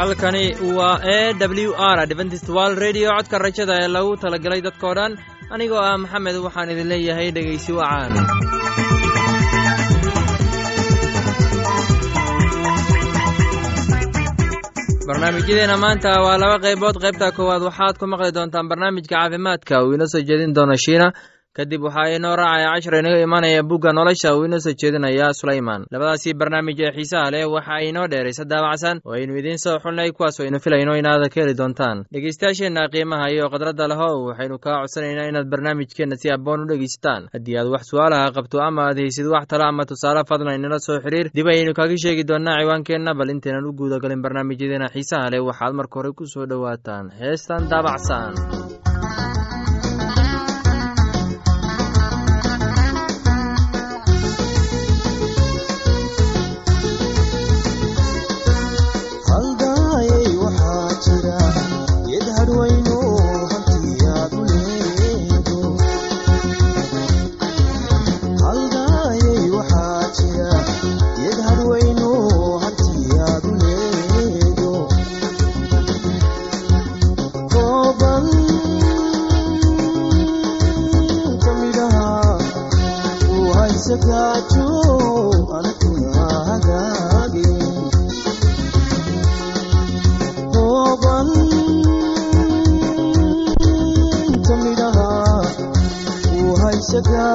halkani waa e w r adventist wal redio codka rajada ee lagu talagalay dadkoo dhan anigoo ah maxamed waxaan idin leeyahay dhegaysi wacaan. Barnaamijyadeena maanta waa laba qaybood. Qaybta koowaad waxaad ku maqli doontaan barnaamijka caafimaadka. Uu inoo soo jeedin doono shiina kadib waxaa inoo raacaya cashar inaga imaanaya bugga nolosha uu inoo soo jeedinaya sulayman labadaasii barnaamij ee xiisaha leh waxa inoo dheeraysa daabacsan oo aynu idiin soo xulnay kuwaas oo aynu filayno inaad ka heli doontaan. Dhegeystayaasheenna qiimaha iyo khadradda leho waxaynu kaa codsanaynaa inaad barnaamijkeenna si aboon u dhegeysataan haddii aad wax su'aalaha qabto ama aad haysid wax talo ama tusaale fadlan inala soo xiriir dib ayaynu kaga sheegi doonaa ciwaankeenna bal intaynan u guudagalin barnaamijyadeena xiisaha leh waxaad marka hore ku soo dhowaataan. Heestan daabacsan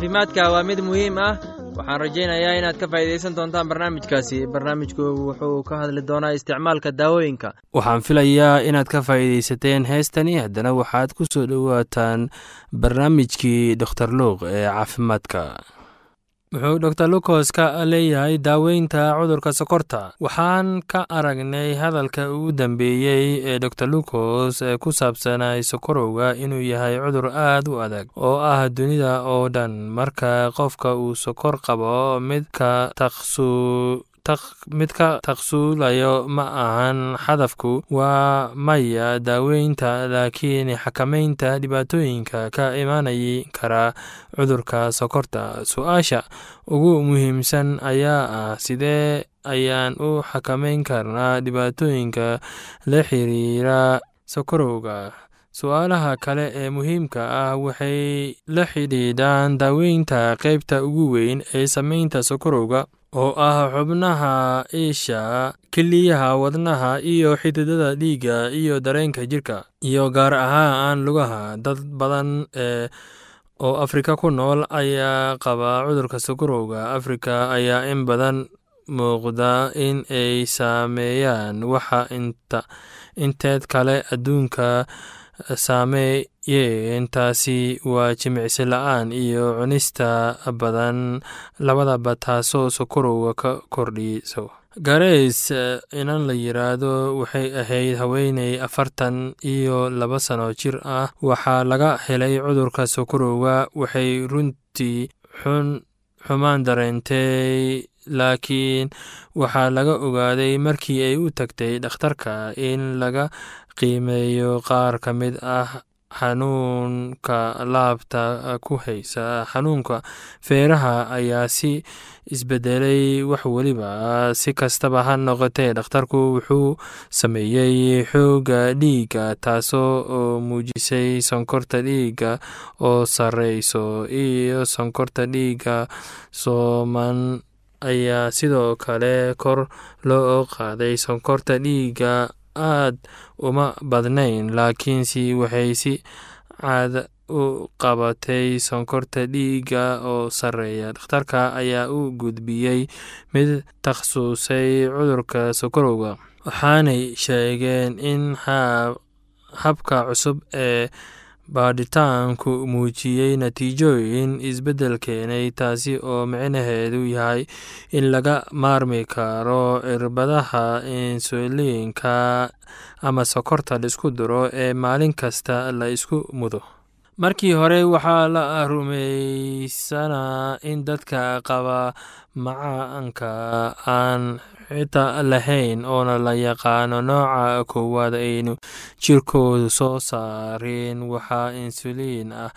caafimaadka waa mid muhiim ah. Waxaan rajaynayaa inaad ka faa'iidaysan doontaan barnaamijkaasi. Barnaamijku wuxuu ka hadli doonaa isticmaalka daawooyinka. Waxaan filayaa inaad ka faa'iidaysateen heestani. Haddana waxaad ku soo dhowaataan barnaamijkii doktor luuq ee caafimaadka wuxuu dor lucos ka leeyahay daaweynta cudurka sokorta. Waxaan ka aragnay hadalka ugu dambeeyey ee dor lucos ee ku saabsanay sokorowga inuu yahay cudur aad u adag oo ah dunida oo dhan. Marka qofka uu sokor qabo midka taqsu mid ka taqsuulayo ma ahan xadafku waa maya daaweynta laakiin xakamaynta dhibaatooyinka ka imaanayi kara cudurka sokorta. Su'aasha ugu muhiimsan ayaa ah sidee ayaan u xakamayn karnaa dhibaatooyinka la xiriira sokorowga? Su'aalaha kale ee muhiimka ah waxay la xidhiidhaan daaweynta qaybta ugu weyn ee sameynta sokorowga oo ah xubnaha isha keliyaha wadnaha iyo xididada dhiigga iyo dareenka jirka iyo gaar ahaan lugaha. Dad badan ee oo afrika ku nool ayaa qaba cudurka sokorowga afrika ayaa in badan muuqda in ay saameeyaan waxa inteed kale adduunka saameeyeen taasi waa jimicsi la'aan iyo cunista badan labadaba taasoo sokorowga ka kordhiso gareys inan la yiraahdo waxay ahayd haweeney afartan iyo laba sano jir ah. Waxaa laga helay cudurka sokorowga waxay runtii xun xumaan dareentay laakiin waxaa laga ogaaday markii ay u tagtay dhakhtarka in laga qiimeeyo qaar ka mid ah xanuunka laabta ku haysa. Xanuunka feeraha ayaa si isbedelay wax weliba si kastaba ha noqotee dhakhtarku wuxuu sameeyey xooga dhiigga taasoo oo muujisay sonkorta dhiigga oo sareyso iyo sonkorta dhiigga sooman ayaa sidoo kale kor loo qaaday. Sonkorta dhiigga aad uma badnayn laakiinse waxay si caada u qabatay sonkorta dhiigga oo sareeya dhakhtarka ayaa u gudbiyey mid takhasusay cudurka sokorowga waxaanay sheegeen in habka cusub ee baadhitaanku muujiyey natiijooyin isbeddel keenay taasi oo micnaheedu yahay in laga maarmi karo cirbadaha insuliinka ama sokorta la isku duro ee maalin kasta la isku mudo markii hore waxaa la rumaysanaa in dadka qaba macaanka aan xitaa lahayn oona la yaqaano nooca koowaad aynu jirkoodu soo saareen waxaa insuliin ah.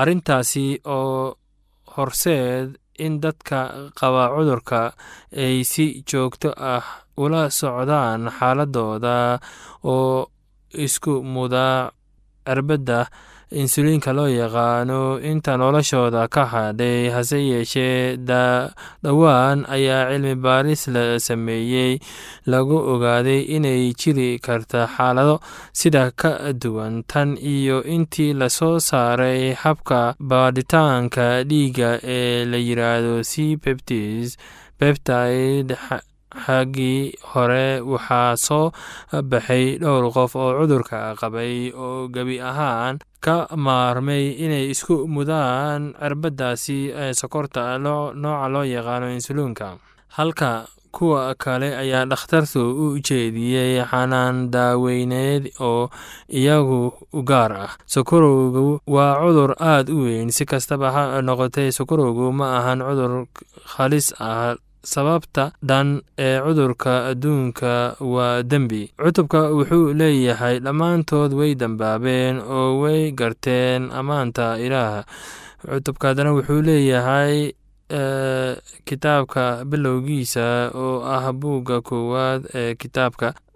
Arrintaasi oo horseed in dadka qaba cudurka ay si joogto ah ula socdaan xaaladooda oo isku muda cirbadda insuliinka loo yaqaano inta noloshooda ka hadhay hase yeeshee dhowaan ayaa cilmi baaris la sameeyey. Lagu ogaaday inay jiri karta xaalado sida ka duwan tan iyo intii la soo saaray habka baadhitaanka dhiigga ee la yiraahdo c peptis peptide xaggii hore waxaa soo baxay dhowr qof oo cudurka qabay oo gebi ahaan ka maarmay inay isku mudaan cirbadaasi sokorta nooca loo yaqaano insuliinka. Halka kuwa kale ayaa dhakhtartu u jeediyey xanaan daaweyneed oo iyagu gaar ah. Sokorowgu waa cudur aad u weyn. Si kastaba ha noqotay sokorowgu ma ahan cudur halis ah sababta dhan ee cudurka adduunka waa dembi. Cutubka wuxuu leeyahay dhammaantood way dambaabeen oo way garteen ammaanta ilaah. Cutubka haddana wuxuu leeyahay kitaabka bilowgiisa oo ah buugga koowaad ee kitaabka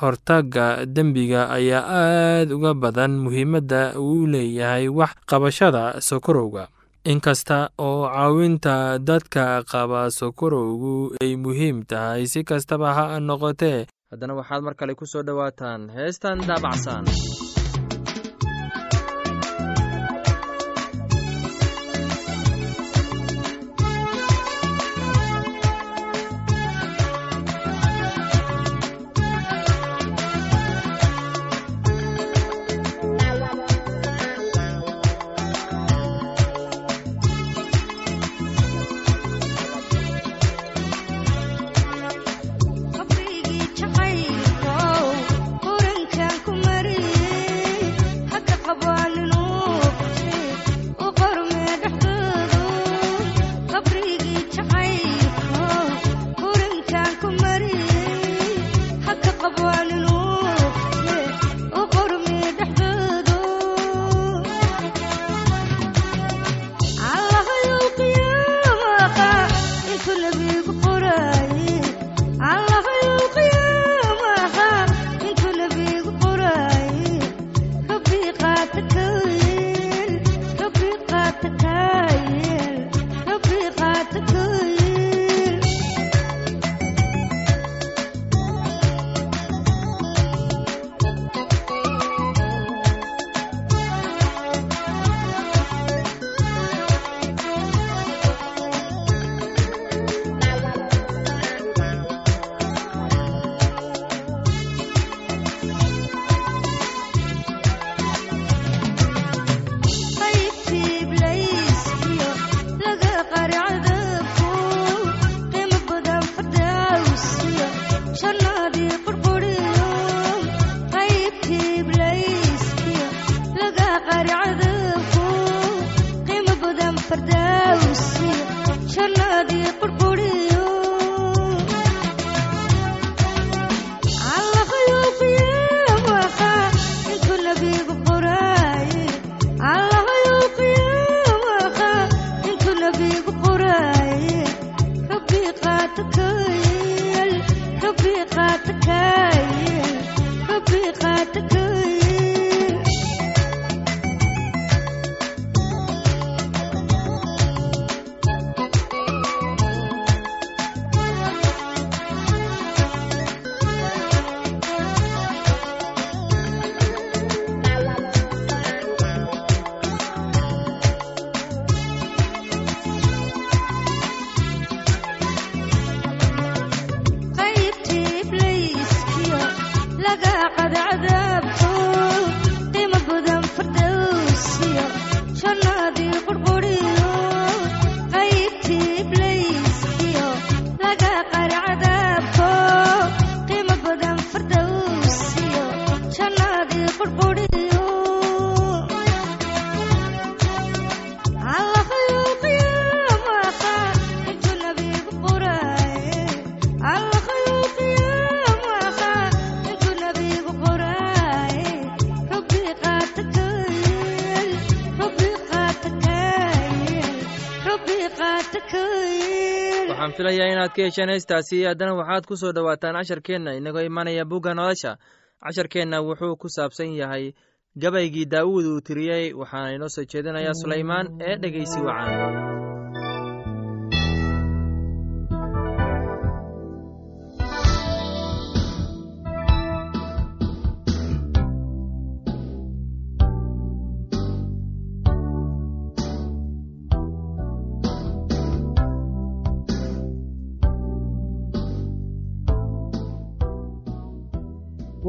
hortaga dembiga ayaa aad uga badan muhiimadda uu leeyahay wax qabashada sokorowga. Inkasta oo caawinta dadka qaba sokorowgu ay muhiim tahay si kastaba ha noqotee. Haddana waxaad mar kale ku soo dhowaataan heestan daabacsan to filayaa inaad ka hesheen heestaasi haddana waxaad ku soo dhowaataan casharkeenna inagoo imanaya bugga nolosha. Casharkeenna wuxuu ku saabsan yahay gabaygii daa'uud uu tiriyey waxaana inoo soo jeedinayaa sulaymaan ee dhegeysi wacan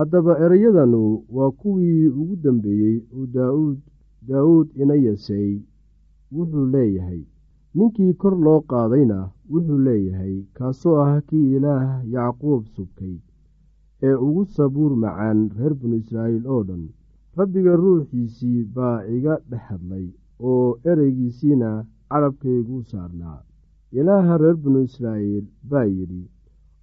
haddaba ereyadanu waa kuwii ugu dambeeyey oo daauud daawuud ina yasey wuxuu leeyahay. Ninkii kor loo qaadayna wuxuu leeyahay kaasoo ah kii ilaah yacquub subkay ee ugu sabuur macaan reer binu israa'iil oo dhan. Rabbiga ruuxiisii baa iga dhex hadlay oo ereygiisiina carabkayguu saarnaa. Ilaaha reer binu israa'iil baa yidhi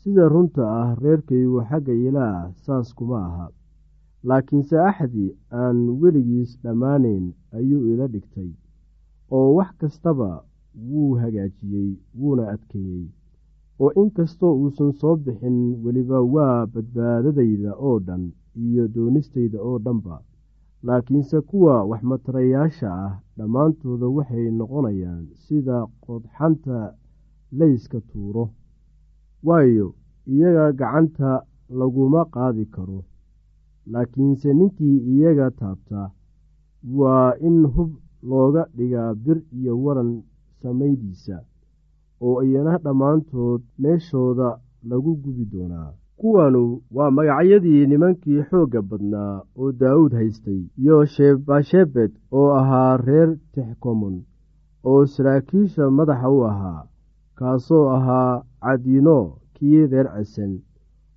sida runta ah reerkaygu xagga ilaah saas kuma aha. Laakiinse axdi aan weligiis dhammaanayn ayuu ila dhigtay oo wax kastaba wuu hagaajiyey wuuna adkeeyey. Oo inkastoo uusan soo bixin weliba waa badbaadadayda oo dhan iyo doonistayda oo dhanba. Laakiinse kuwa waxmatarayaasha ah dhammaantooda waxay noqonayaan sida qodxanta layska tuuro waayo iyaga gacanta laguma qaadi karo. Laakiinse ninkii iyaga taabta waa in hub looga dhigaa bir iyo waran samaydiisa oo iyana dhammaantood meeshooda lagu gubi doonaa. Kuwanu waa magacyadii nimankii xoogga badnaa oo daawuud haystay iyo shebashebed oo ahaa reer texkomon oo saraakiisha madaxa u ahaa kaasoo ahaa cadiino kii reer casan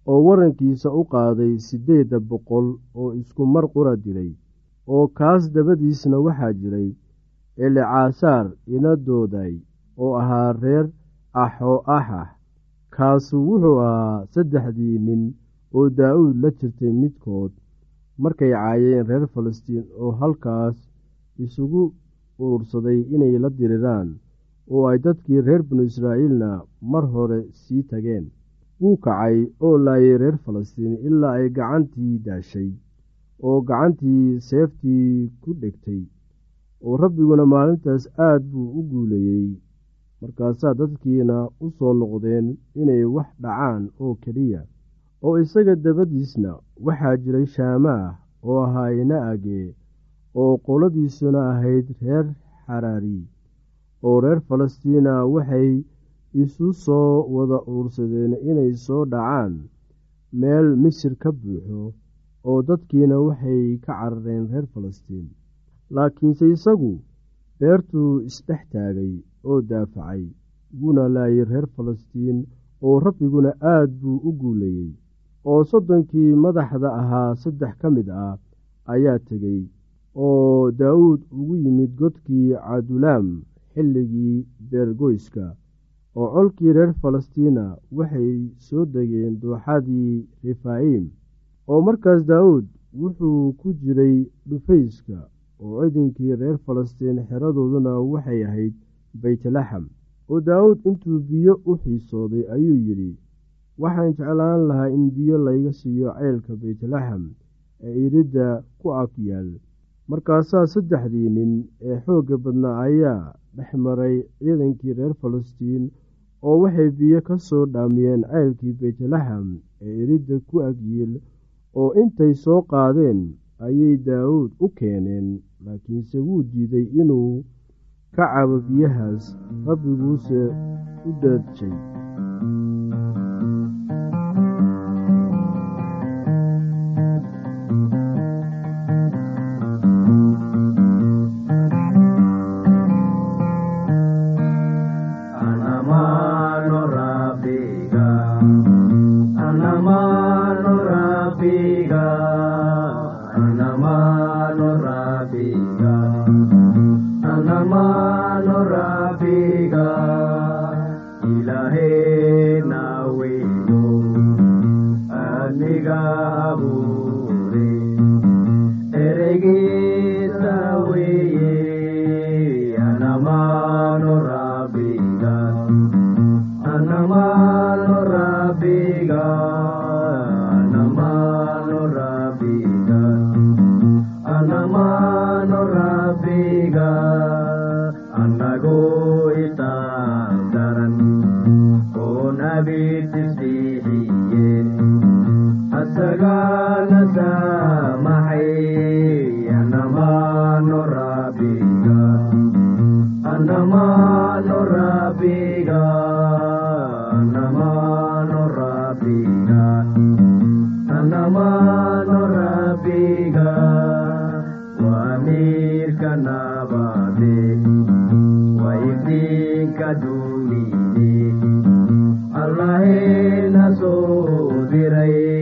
oo warankiisa u qaaday siddeedda boqol oo isku mar qura dilay oo kaas dabadiisna waxaa jiray elecaasaar inadooday oo ahaa reer axo axax kaasu wuxuu ahaa saddexdii nin oo daa'uud la jirtay midkood markay caayeen reer falastiin oo halkaas isugu urursaday inay la diriraan oo ay dadkii reer binu israa'iilna mar hore sii tageen. Wuu kacay oo laayay reer falastiin ilaa ay gacantii daashay oo gacantii seeftii ku dhegtay oo rabbiguna maalintaas aad buu u guulayey markaasaa dadkiina u soo noqdeen inay wax dhacaan oo keliya oo isaga dabadiisna waxaa jiray shaamaah oo ahaa inaage oo qoladiisuna ahayd reer xaraari oo reer falastiina waxay isu soo wada uursadeen inay soo dhacaan meel misir ka buuxo oo dadkiina waxay ka carareen reer falastiin. Laakiinse isagu beertuu isdhex taagay oo daafacay wuuna laayay reer falastiin oo rabbiguna aad buu u guulayey oo soddonkii madaxda ahaa saddex ka mid ah ayaa tegey oo daawuud ugu yimid godkii cadulaam xilligii beergoyska oo colkii reer falastiina waxay soo degeen dooxadii refaa'im oo markaas daawuud wuxuu ku jiray dhufayska oo ciidankii reer falastiin xeradooduna waxay ahayd beytlaxam oo daawuud intuu biyo u xiisooday ayuu yidhi waxaan jeclaan lahaa in biyo layga siiyo ceylka beytlaxam ee iridda ku ag yaal markaasaa saddexdii nin ee xoogga badnaa ayaa dhex maray ciidankii reer falastiin oo waxay biyo ka soo dhaamiyeen ceylkii beytlaxam ee iridda ku agyiil oo intay soo qaadeen ayay daawuud u keeneen laakiinse wuu diiday inuu ka cabo biyahaas rabbiguuse u daajay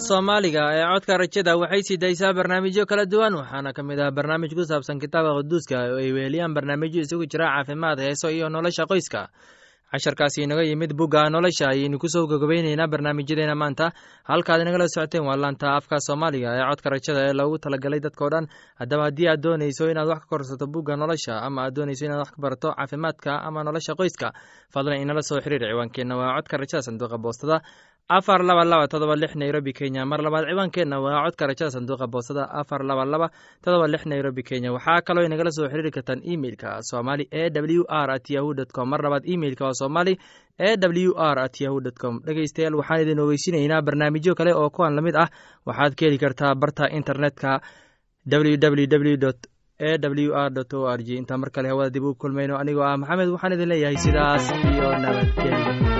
laanta soomaaliga ee codka rajada waxay sii daysaa barnaamijyo kala duwan waxaana ka mid ah barnaamij ku saabsan kitaabka quduuska oo ay weheliyaan barnaamijyo isugu jira caafimaad heeso iyo nolosha qoyska. Casharkaasi inaga yimid bugga nolosha ayaynu ku soo gogobeyneynaa barnaamijyadeena maanta. Halkaad inagala socoteen waa laanta afka soomaaliga ee codka rajada ee loogu talagalay dadkao dhan. Haddaba haddii aad dooneyso inaad wax ka korsato bugga nolosha ama aad dooneyso inaad wax ka barato caafimaadka ama nolosha qoyska fadlan inala soo xiriir ciwaankeenna. Waa codka rajada sanduuqa boostada afar laba laba todoba lix nairobi kenya. Mar labaad ciwaankeenna waa codka rajada sanduuqa boostada afar laba laba todoba lix nairobi kenya. Waxaa kaloo inagala soo xiriiri kartaan emeilka somali e w r at yahu dt com. Mar labaad emeilka waa somali e w r at yahu com. Dhegeystayaal waxaan idin ogeysinaynaa barnaamijyo kale oo kuwan la mid ah. Waxaad ka heli kartaa barta internetka www e w r o r g. Intaa mar kale hawada dib u kulmayno. Anigoo ah maxamed waxaan idin leeyahay sidaas iyo nabadgelyo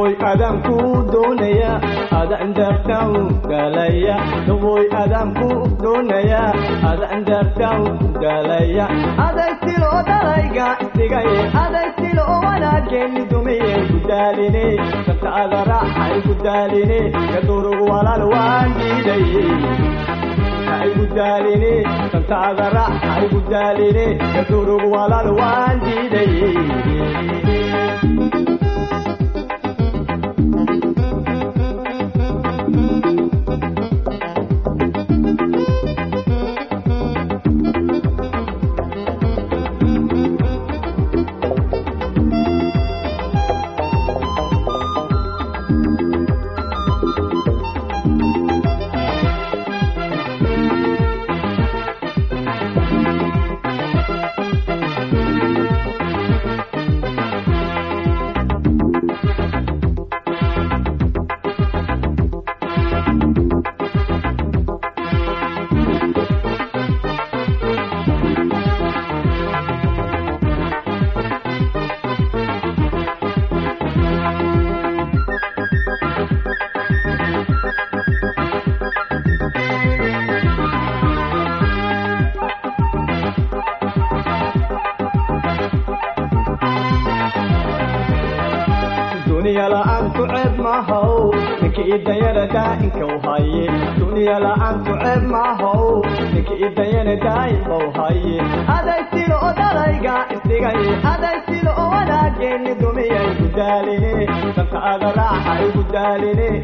adamku doonaya adan dartaw galaya dawoy adamku doonaya adan dartaw galaya aday silo dalayga dhigay aday silo wanaaggeeni dumiye gudaaline sabta ada raaxay gudaaline kadurugu walaal waan diiday ay gudaaline sabta ada raaxay gudaaline kadurugu walaal waan diiday duniya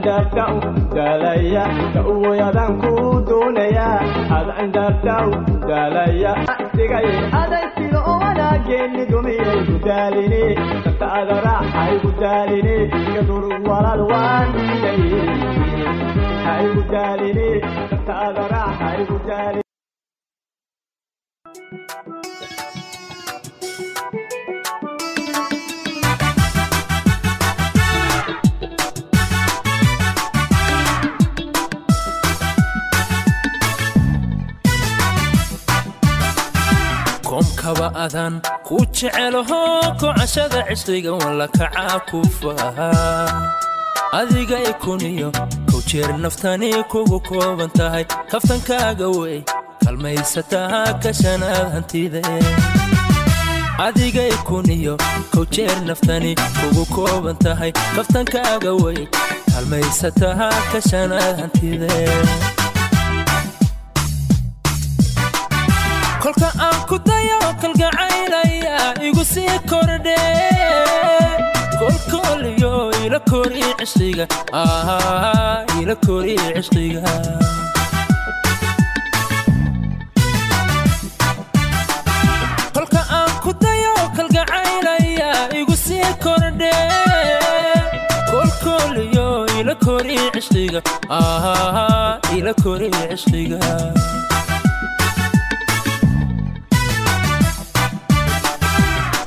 adan darta u galaya dawayadan ku doonaya adan darta u galaya digay aday silo oo wanaaggeeni dumiyay gudaaline sabta ada raaxay gudaaline gadur walaal waan diiday hay gudaaline sabta ada raaxay gudaaline koomkaba adan ku jecelaho kocashada cishriga walla kacaa ku fahaa adiga ikuniyo kow jeer naftani kugu kooban tahay kaftankaaga wey kalmaysataa kashanaad hantide adiga ikuniyo kow naftani kugu kooban tahay kaftankaaga wey kalmaysataa kashanaad hantide ku dayo kalgacaylaya igu sii kordhe. Kolkooliyo ila kori cishqiga ila kori cishqiga kolka aan ku dayo kalgacaylaya igu sii kordhe. Kolkooliyo ila kori cishqiga ila kori cishqiga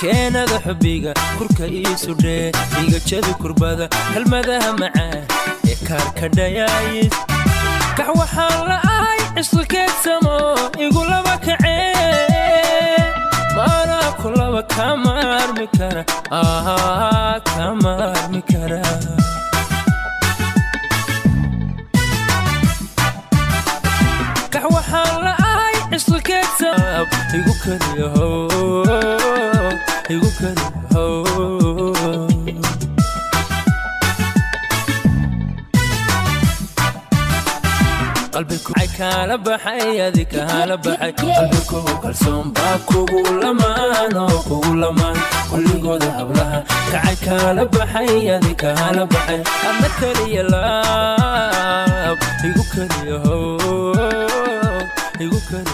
keenada xubbiga kurka ii sudhee igajada kurbada kelmadaha macaan ee kaarka dhayaayis kax waxaan la'ahay cisqikeedsamo igulaba kacee maanaa kulaba kama armi kara kama armi kara. Kax waxaan la'ahay cisqikeedsam igu kaliya how igu kaliya how qalbikuay kaala baxay adi kaala baxay. Qalbikugu kalsoon baa kugu lamaano kugu lamaan kulligooda hablaha kacay kaala baxay adi kaala baxay. Adna kaliya laab igu kaliya how igu kari